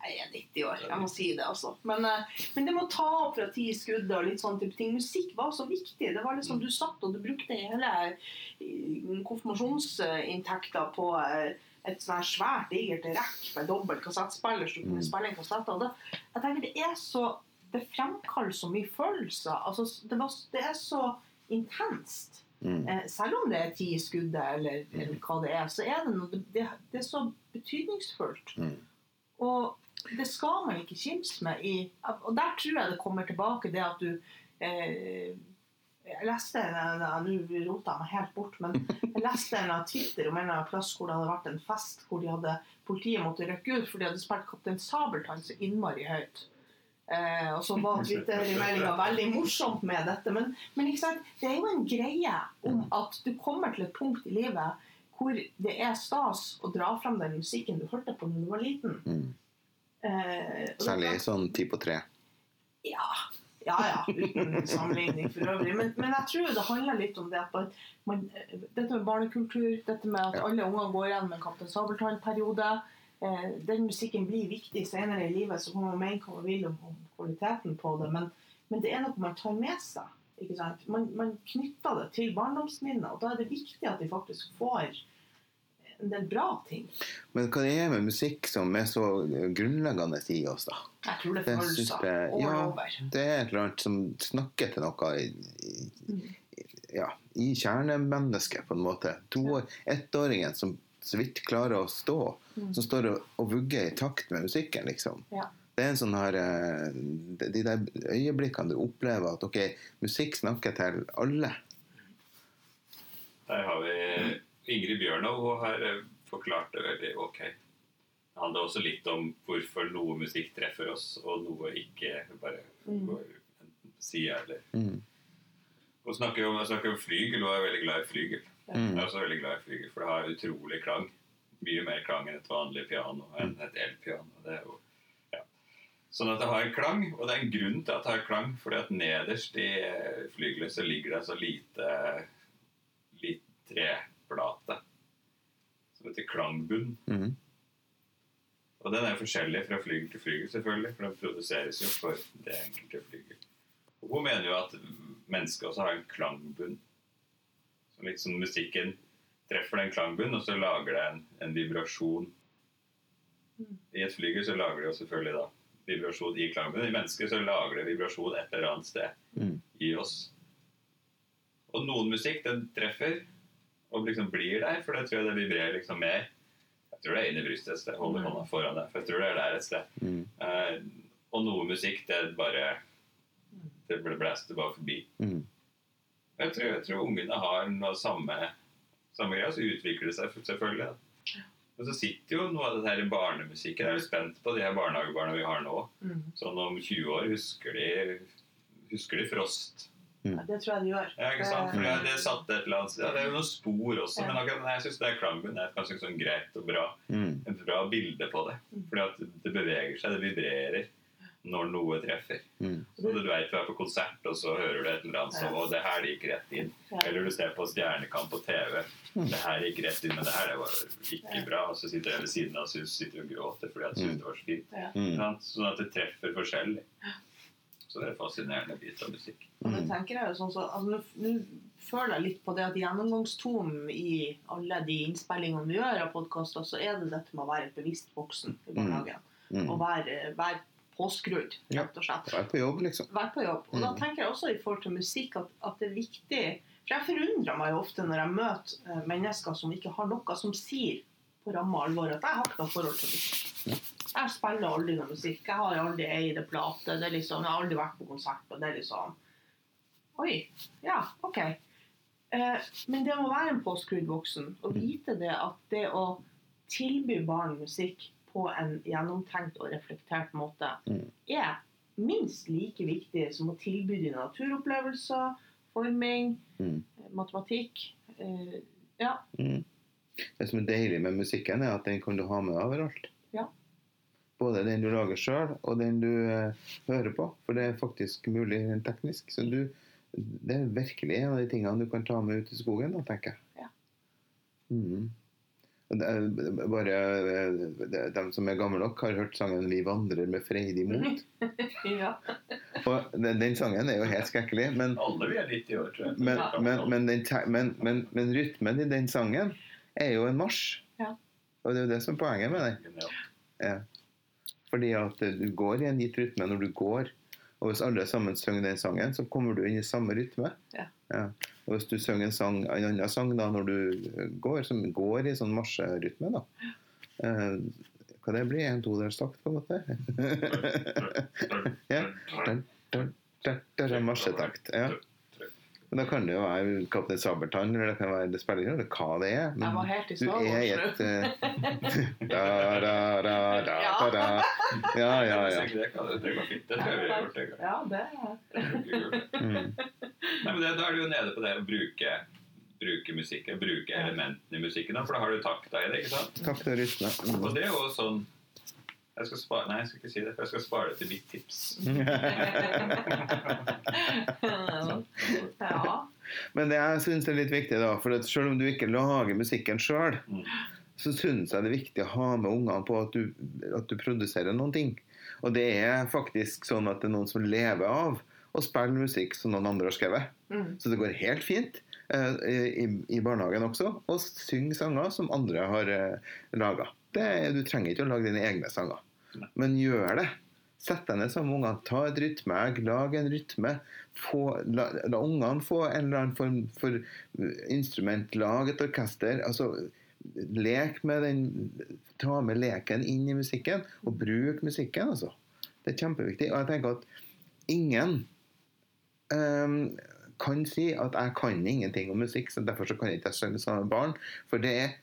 Jeg er 90 år, jeg må si det, altså. Men, eh, men det må ta opp fra ti skudd og litt sånne type ting. Musikk var så viktig. Det var liksom Du satt og du brukte hele eh, konfirmasjonsinntekta på eh, et svært, svært digert rekk med dobbel kassettspiller så kunne Mm. spille en kassett av det. Jeg tenker det er så Det fremkaller så mye følelser. Altså, det, var, det er så intenst. Mm. Eh, selv om det er ti i skuddet, eller, eller hva det er, så er det noe Det, det er så betydningsfullt. Mm. Og det skal man ikke kimse med i Og der tror jeg det kommer tilbake det at du eh, Jeg leste en- Nå rota jeg meg helt bort, men jeg leste en av Twitter om en eller annen plass hvor det hadde vært en fest hvor de hadde, politiet måtte rykke ut fordi de hadde spilt Kaptein Sabeltann så innmari høyt. Eh, og så var Twitter-meldinga veldig morsomt med dette. Men, men det er jo en greie om at du kommer til et punkt i livet hvor det er stas å dra frem den musikken du hørte på da du var liten. Mm. Eh, Særlig sånn ti på tre. ja, ja, ja, uten sammenligning for øvrig. Men, men jeg tror det handler litt om det at man, dette med barnekultur, dette med at alle unger går igjen med en Kaptein Sabeltann-periode. Eh, den musikken blir viktig senere i livet, så kan man mene hva man vil om, om kvaliteten på det. Men, men det er noe man tar med seg. Man, man knytter det til barndomsminner, og da er det viktig at de faktisk får en del bra ting. Men hva det er med musikk som er så grunnleggende i oss, da? Jeg tror det føles er følelser all ja. over. Det er et eller annet som snakker til noe i, Mm. i, ja, i kjernemennesket, på en måte. To år, Ettåringen som så vidt klarer å stå, Mm. som står og, og vugger i takt med musikken, liksom. Ja. Det er en sånn her eh, De de der øyeblikkene du opplever at ok, musikk snakker til alle. Der har vi Ingrid Bjørnov har eh, forklart det veldig ok. Det handler også litt om hvorfor noe musikk treffer oss, og noe ikke bare Mm. går enten på sida eller Mm. Hun snakker om, snakker om flygel, og er veldig glad i flygel. Mm. Jeg er også veldig glad i flygel, for det har utrolig klang. Mye mer klang enn et vanlig piano, enn et elpiano. Det er jo. Sånn at det har en klang, og det er en grunn til at det har klang, fordi at nederst i eh, flygelet så ligger det så lite, lite treplate som heter klangbunn. Mm. Og den er forskjellig fra flygel til flygel, selvfølgelig, for den produseres jo for det enkelte flygel. Og hun mener jo at mennesket også har en klangbunn. Så liksom musikken treffer den klangbunnen, og så lager det en, en vibrasjon. Mm. I et flygel så lager det jo selvfølgelig da vibrasjon i klangbunnen. I mennesket så lager det vibrasjon et eller annet sted Mm. i oss. Og noen musikk den treffer og liksom blir der, for det tror jeg det vibrerer liksom mer. Jeg tror det er inni brystet et sted. Holder Mm. hånda foran deg. For jeg tror det er der et sted. Mm. Uh, og noe musikk, det bare Det blæster bare forbi. Mm. Jeg tror, jeg tror ungene har noe samme samme greia, så utvikler det seg selvfølgelig. Da. Men så sitter jo noe av det her i barnemusikken. Jeg er jo spent på de her barnehagebarna vi har nå. Mm. Sånn om 20 år husker de, husker de Frost. Ja, det tror jeg det gjør. Ja, ikke sant? For det, det satt et eller annet. Ja, det er jo noen spor også, men akkurat jeg syns det er klangbunn er et sånn greit og bra, Mm. et bra bilde på det. Mm. Fordi at det beveger seg, det vibrerer når noe treffer. Mm. Så du vet du er på konsert, og så hører du et eller annet som Og det her gikk rett inn. Ja. Eller du ser på Stjernekamp på TV. Mm. Det her gikk rett inn, men det her det var ikke bra. Og så sitter jeg ved siden av og sitter og gråter fordi jeg syns Mm. det var så fint. Mm. Sånn at det treffer forskjellig. Så det er en fascinerende bit av musikk. Mm. det Mm. tenker jeg jo sånn så, altså, nå- Nå føler jeg litt på det at gjennomgangstonen i alle de innspillingene vi gjør av podkaster, så er det dette med å være et bevisst voksen i barnehagen. Mm. Og være, være påskrudd, rett og slett. Vær på jobb, liksom. Være på jobb. Og da Mm. tenker jeg også i forhold til musikk at, at det er viktig For jeg forundrer meg jo ofte når jeg møter eh, mennesker som ikke har noe som sier på ramme alvor at jeg har ikke noe forhold til musikk. Jeg spiller aldri noe musikk. Jeg har aldri eid en plate. Det er liksom, jeg har aldri vært på konsert. Og det er liksom Oi. Ja, OK. Eh, men det må være en påskrudd voksen og vite det at det å tilby barn musikk på en gjennomtenkt og reflektert måte, Mm. er minst like viktig som å tilby dem naturopplevelser, forming, Mm. matematikk. Eh, ja. Mm. Det som er deilig med musikken, er at den kan du ha med overalt. Ja. Både den du lager sjøl, og den du eh, hører på. For det er faktisk mulig rent teknisk. Så du, det er virkelig en av de tingene du kan ta med ut i skogen, da, tenker jeg. Ja. Mm. Er Bare eh, de- som er gamle nok, har hørt sangen 'Vi vandrer med freidig mot'. ja. Og den, den sangen er jo helt skrekkelig, men Alle vi er 90 år, tror jeg. men, Ja. men, men, den, men, men, men rytmen i den sangen er jo en marsj. Ja. Og det er jo det som er poenget med den. Ja. Fordi at du går i en gitt rytme når du går. Og hvis alle sammen synger den sangen, så kommer du inn i samme rytme. Ja. Og hvis du synger en, sang, en annen sang da når du eh, går, som går i sånn marsjerytme, da eh, Hva det blir? En todelstakt, på en måte? Ja. Den, den, den, den marsjetakt. Ja. Men da kan det jo være Kaptein Sabeltann, eller det kan være det spiller ingen rolle hva det er. Jeg var helt i du Star er i Wars. et eh, da, da, da, da, da, da. Ja, ja, ja. Det går fint. Det tror jeg vi har gjort. Det gang. Ja, det er Skikkelig. Mm. Nei, men det, Da er du jo nede på det å bruke, bruke musikken, bruke elementene i musikken. Da, for da har du takta i det. ikke sant? Takta rytme. Og det er jo sånn jeg skal spare, Nei, jeg skal ikke si det, for jeg skal spare det til mitt tips. Ja. Men det jeg syns er litt viktig, da, for at selv om du ikke lager musikken sjøl, Mm. så syns jeg det er viktig å ha med ungene på at du, at du produserer noen ting. Og det er faktisk sånn at det er noen som lever av å spille musikk som noen andre har skrevet. Mm. Så det går helt fint eh, i, i barnehagen også og synge sanger som andre har eh, laga. Du trenger ikke å lage dine egne sanger. Men gjør det. Sett deg ned sammen med ungene, ta et rytmeegg, lag en rytme. Få, la, la ungene få en eller annen form for instrument, lag et orkester. altså Lek med den Ta med leken inn i musikken, og bruk musikken, altså. Det er kjempeviktig. Og jeg tenker at ingen um, kan si at jeg kan ingenting om musikk, så derfor så kan jeg ikke synge sammen med barn. For det er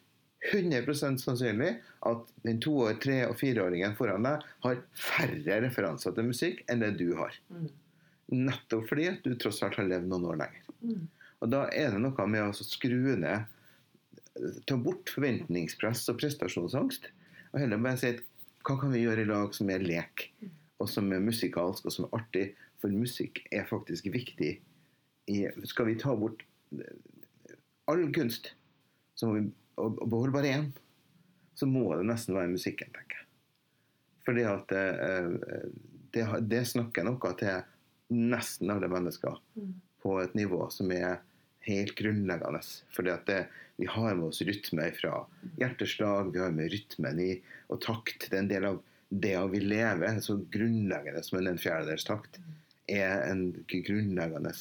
100% sannsynlig at den to-, tre- og fireåringen foran deg har færre referanser til musikk enn det du har. Mm. Nettopp fordi at du tross alt har levd noen år lenger. Mm. Og da er det noe med å skru ned Ta bort forventningspress og prestasjonsangst. Og heller bare si at hva kan vi gjøre i lag som er lek, og som er musikalsk og som er artig? For musikk er faktisk viktig. I, skal vi ta bort all kunst, så må vi og, og beholde bare én, så må det nesten være musikken, tenker jeg. Fordi at det, det, det snakker noe til nesten alle mennesker Mm. på et nivå som er helt grunnleggende. Fordi at det, vi har med oss rytme fra hjerteslag, vi har med rytmen i og takt. Det er en del av det å vi lever, så grunnleggende som en fjerdedels takt, er en grunnleggende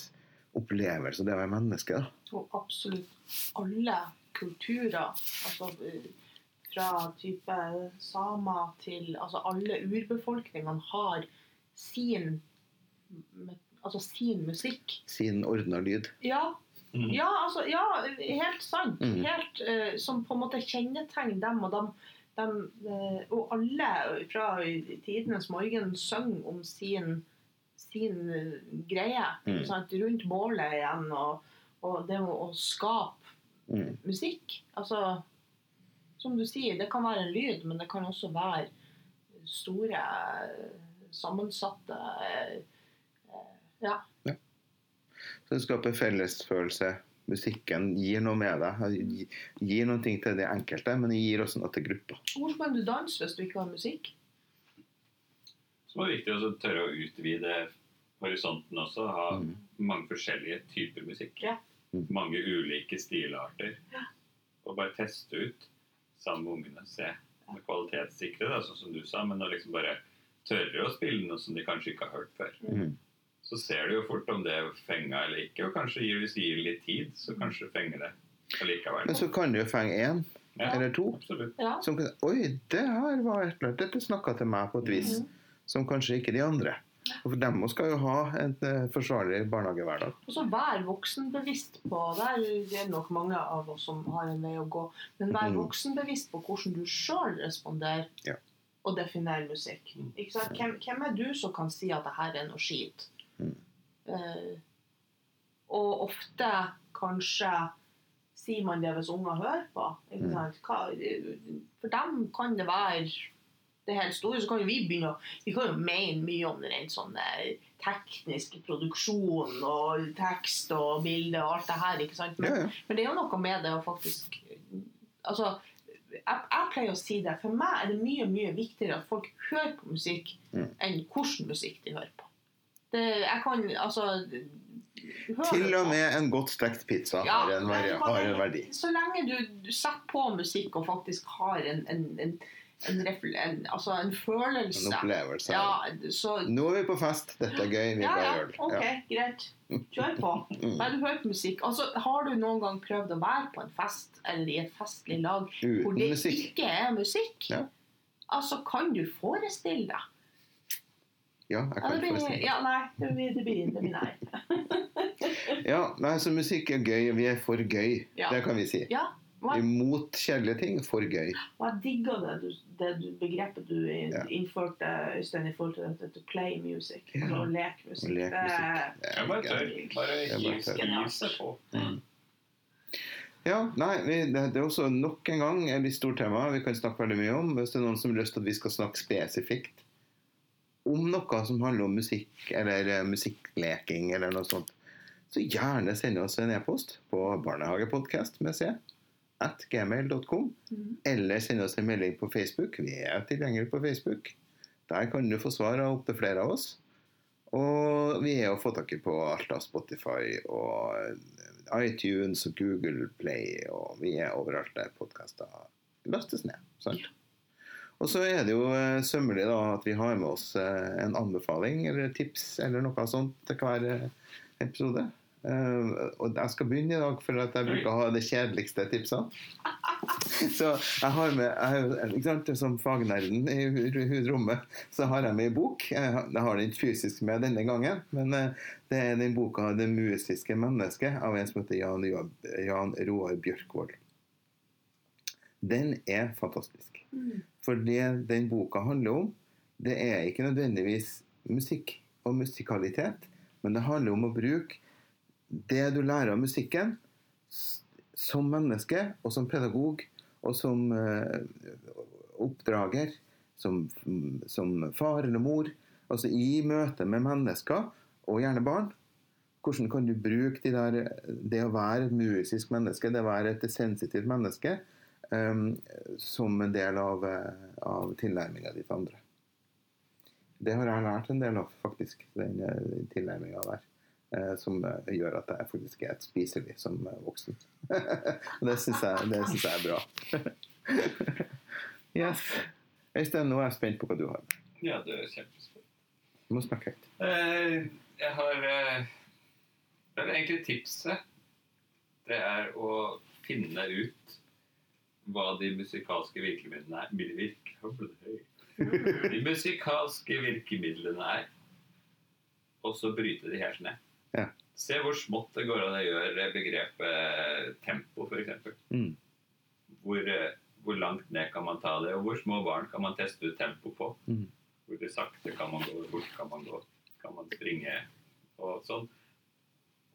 opplevelse av det å være menneske. Da. Og absolutt alle kulturer, altså fra type samer til Altså alle urbefolkningene har sin Altså sin musikk. Sin ordna lyd. Ja, Mm. ja, altså, ja helt sant. Mm. Helt, uh, som på en måte kjennetegner dem. Og, dem, dem, uh, og alle fra tidenes morgen synger om sin, sin eh, greie. Mm. Sant? Rundt bålet igjen. Og, og det å skape Mm. musikk. Altså, som du sier, det kan være en lyd, men det kan også være store, sammensatte Ja. Ja. Så det skaper fellesfølelse. Musikken gir noe med deg. gir Gir noe til det enkelte, men det gir også noe til gruppa. Hvorfor kan du danse hvis du ikke har musikk? Så er det viktig å tørre å utvide horisonten også. Ha Mm. mange forskjellige typer musikk. Ja. Mange ulike stilarter. Og bare teste ut sammen med ungene. Se med kvalitetssikre, da, sånn som du sa. Men å liksom bare tørre å spille noe som de kanskje ikke har hørt før. Mm. Så ser du jo fort om det er fenga eller ikke. Og kanskje gir, hvis du gir litt tid, så kanskje fenger det allikevel. Men så kan du jo fenge én Ja, eller to. absolutt. Ja. Som kan, Oi, det her var et eller annet. Dette snakka til meg på et vis. Mm. Som kanskje ikke de andre. Og for dem skal jo ha en eh, forsvarlig barnehagehverdag. Og så vær voksenbevisst på Det er nok mange av oss som har en vei å gå. Men vær voksen voksenbevisst på hvordan du sjøl responderer Ja. og definerer musikk. Mm. Hvem, hvem er du som kan si at det her er noe skit? Mm. Uh, og ofte kanskje sier man det hvis unger hører på. Mm. Hva, for dem kan det være det helt store. Så kan jo vi begynne å Vi kan jo mene mye om den sånn tekniske produksjonen og tekst og bilde og alt det her. ikke sant? Men, Ja, ja. men det er jo noe med det å faktisk Altså, jeg, jeg pleier å si det. For meg er det mye mye viktigere at folk hører på musikk, Mm. enn hvilken musikk de hører på. Det, jeg kan altså Til og på. med en godt stekt pizza Ja, har, en, har en verdi. Så lenge du, du setter på musikk og faktisk har en, en, en, en, en, altså en følelse En opplevelse. Ja, så Nå er vi på fest. Dette er gøy. Vi ja, bare ja, gjør det. ok, Ja. greit. Kjør på. Mm. Bare hører på musikk. Altså, har du noen gang prøvd å være på en fest eller i et festlig lag hvor det musikk. ikke er musikk? Ja. Altså, kan du forestille deg? Ja, jeg kan ja, blir, forestille meg. ja, nei, det blir, det blir, det blir nei. Ja, nei, så musikk er gøy. Vi er for gøy. Ja. Det kan vi si. Ja, Imot kjedelige ting. For gøy. og jeg digger det, det begrepet du innførte, Øystein, i forhold til dette to play music. Ja. Å leke musikk. Lek musikk. Det er bare tør. Bare Jeg bare hiv seg på. Ja, nei, vi, det, det er også nok en gang et litt stort tema vi kan snakke veldig mye om. Hvis det er noen som har lyst til at vi skal snakke spesifikt om noe som handler om musikk eller eh, musikkleking eller noe sånt, så gjerne send oss en e-post på barnehagepodkast med c at gmail.com, mm. eller send oss en melding på Facebook. Vi er tilgjengelige på Facebook. Der kan du få svar av opptil flere av oss. Og vi er å få tak i på alt av Spotify og iTunes og Google Play, og vi er overalt der podkaster lastes ned. sant? Og så er det jo eh, sømmelig da at vi har med oss eh, en anbefaling eller tips eller noe sånt til hver eh, episode. Eh, og jeg skal begynne i dag, for at jeg bruker å ha det kjedeligste tipsene. Så jeg har med jeg, ikke Som fagnerden i rommet, så har jeg med en bok. Jeg jeg har den ikke fysisk med denne gangen, men uh, det er den boka 'Det musiske mennesket' av en som heter Jan, Jan Roar Bjørkvold. Den er fantastisk. Mm. For det den boka handler om, det er ikke nødvendigvis musikk og musikalitet, men det handler om å bruke det du lærer av musikken som menneske og som pedagog og som eh, oppdrager, som, som far eller mor, altså i møte med mennesker, og gjerne barn. Hvordan kan du bruke de der, det å være et musisk menneske, det å være et sensitivt menneske, um, som en del av, eh, av tilnærminga di til andre. Det har jeg lært en del av, faktisk, den, eh, tilnærminga der. Eh, Som eh, gjør at jeg faktisk er spiselig som eh, voksen. Og det syns jeg, det synes jeg er bra. yes. Øystein, nå er jeg spent på hva du har. Ja, du er kjempespent. Du må snakke høyt. Jeg har Vel, egentlig tipset. Det er å finne ut hva de musikalske virkemidlene er. De musikalske virkemidlene er. Og så bryte de helt ned. Ja. Se hvor smått det går an å gjøre begrepet tempo, f.eks. Mm. Hvor, eh, hvor langt ned kan man ta det, og hvor små barn kan man teste ut tempo på. Mm. Hvor sakte kan man gå, hvor fort kan man gå, kan man springe og sånn.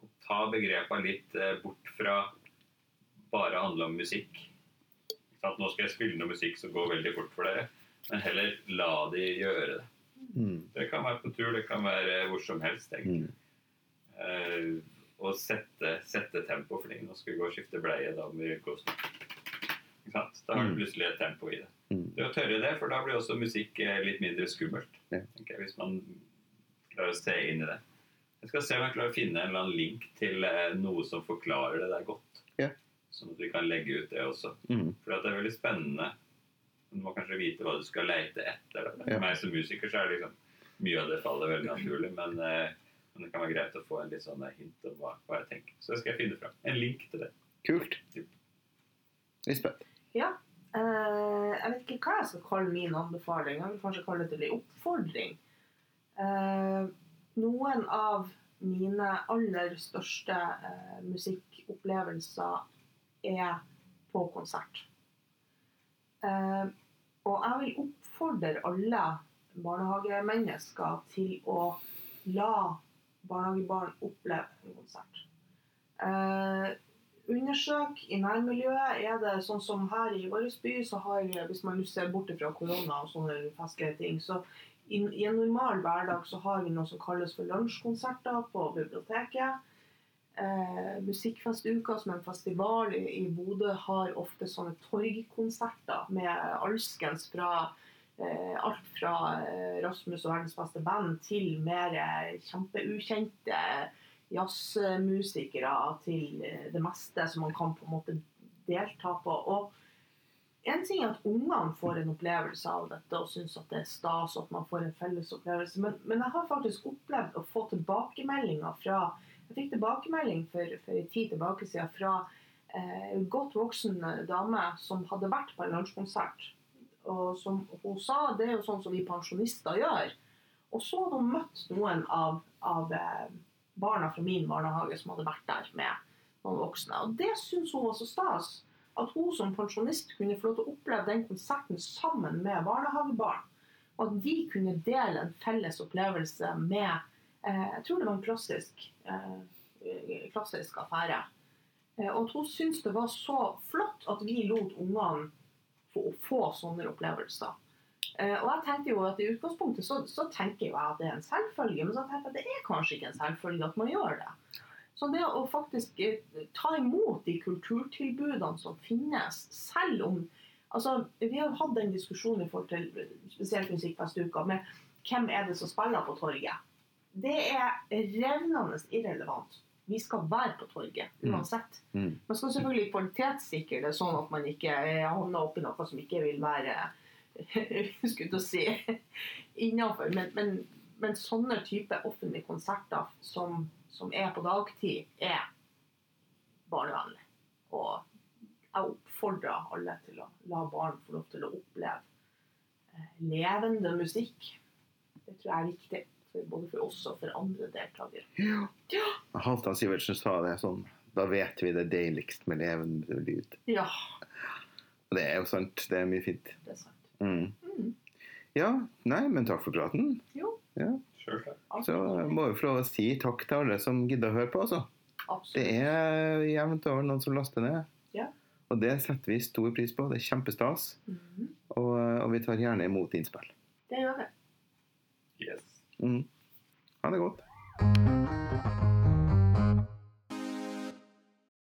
Og ta begrepa litt eh, bort fra bare handle om musikk. Sant? Nå skal jeg spille noe musikk som går veldig fort for dere, men heller la de gjøre det. Mm. Det kan være på tur, det kan være hvor som helst. egentlig. Mm. Eh, og sette, sette tempo, fordi nå skal vi gå og skifte bleie, da må vi sant? Da har du Mm. plutselig et tempo i det. Mm. Det å tørre det, for da blir også musikk eh, litt mindre skummelt. Jeg, Hvis man klarer å se inn i det. Jeg skal se om jeg klarer å finne en eller annen link til eh, noe som forklarer det der godt. Ja. Sånn at vi kan legge ut det også. Mm. For det er veldig spennende. Du må kanskje vite hva du skal leite etter. For Ja. meg som musiker så er det liksom mye av det faller veldig naturlig. Men, eh, men det kan være greit å få en litt sånn hint om hva, hva jeg tenker. Så det skal jeg finne fram. En link til det. Kult. Lisbeth. Ja. Uh, jeg vet ikke hva jeg skal kalle min anbefaling. Jeg vil kanskje kalle det en oppfordring. Uh, noen av mine aller største uh, musikkopplevelser er på konsert. Eh, og jeg vil oppfordre alle barnehagemennesker til å la barnehagebarn oppleve en konsert. Eh, undersøk i nærmiljøet. Er det sånn som her i vår by, så har hvis man ser bort fra korona og sånne festlige ting, så i, i en normal hverdag så har vi noe som kalles for lunsjkonserter på biblioteket. Eh, Musikkfestuka, som er en festival i, i Bodø, har ofte sånne torgkonserter med alskens fra alt fra eh, Rasmus og verdens beste band til mer eh, kjempeukjente jazzmusikere til eh, det meste som man kan på en måte delta på. Og en ting er at ungene får en opplevelse av dette og syns at det er stas at man får en felles opplevelse, men, men jeg har faktisk opplevd å få tilbakemeldinger fra Jeg fikk tilbakemelding for, for en tid tilbake siden fra eh, godt voksen dame som hadde vært på en lunsjkonsert. Og som hun sa, det er jo sånn som vi pensjonister gjør. Og så hadde hun møtt noen av, av eh, barna fra min barnehage som hadde vært der med noen voksne. Og det syns hun var så stas. At hun som pensjonist kunne få lov til å oppleve den konserten sammen med barnehagebarn. Og at de kunne dele en felles opplevelse med eh, Jeg tror det var en klassisk, eh, klassisk affære. Eh, og at hun syntes det var så flott at vi lot ungene få, få sånne opplevelser. Eh, og jeg tenkte jo at I utgangspunktet så, så tenker jeg at det er en selvfølge, men så tenkte jeg at det er kanskje ikke en selvfølge at man gjør det. Så det å faktisk eh, ta imot de kulturtilbudene som finnes, selv om altså, Vi har hatt den diskusjonen i forhold til spesielt Musikkfestuka med hvem er det som spiller på torget. Det er revnende irrelevant. Vi skal være på torget Mm. uansett. Mm. Man skal selvfølgelig kvalitetssikre det sånn at man ikke eh, havner oppi noe som ikke vil være skulle å si innafor. Men, men, men sånne type offentlige konserter som, som er på dagtid, er barnevennlig. Og jeg oppfordrer alle til å la barn få lov til å oppleve eh, levende musikk. Det tror jeg er viktig. Både for oss og for andre deltakere. Ja. Halvdan Sivertsen sa det sånn Da vet vi det deiligst med levende lyd. Ja, Og det er jo sant. Det er mye fint. det er sant. Mm. Mm. Ja, nei, men takk for praten. Jo, Selvsagt. Så må vi få lov å si takk til alle som gidder å høre på. Altså. absolutt. Det er jevnt over noen som laster ned. Ja. Og det setter vi stor pris på. Det er kjempestas. Mhm. Og, og vi tar gjerne imot innspill. Det gjør vi. Yes. Mm. Ha det godt.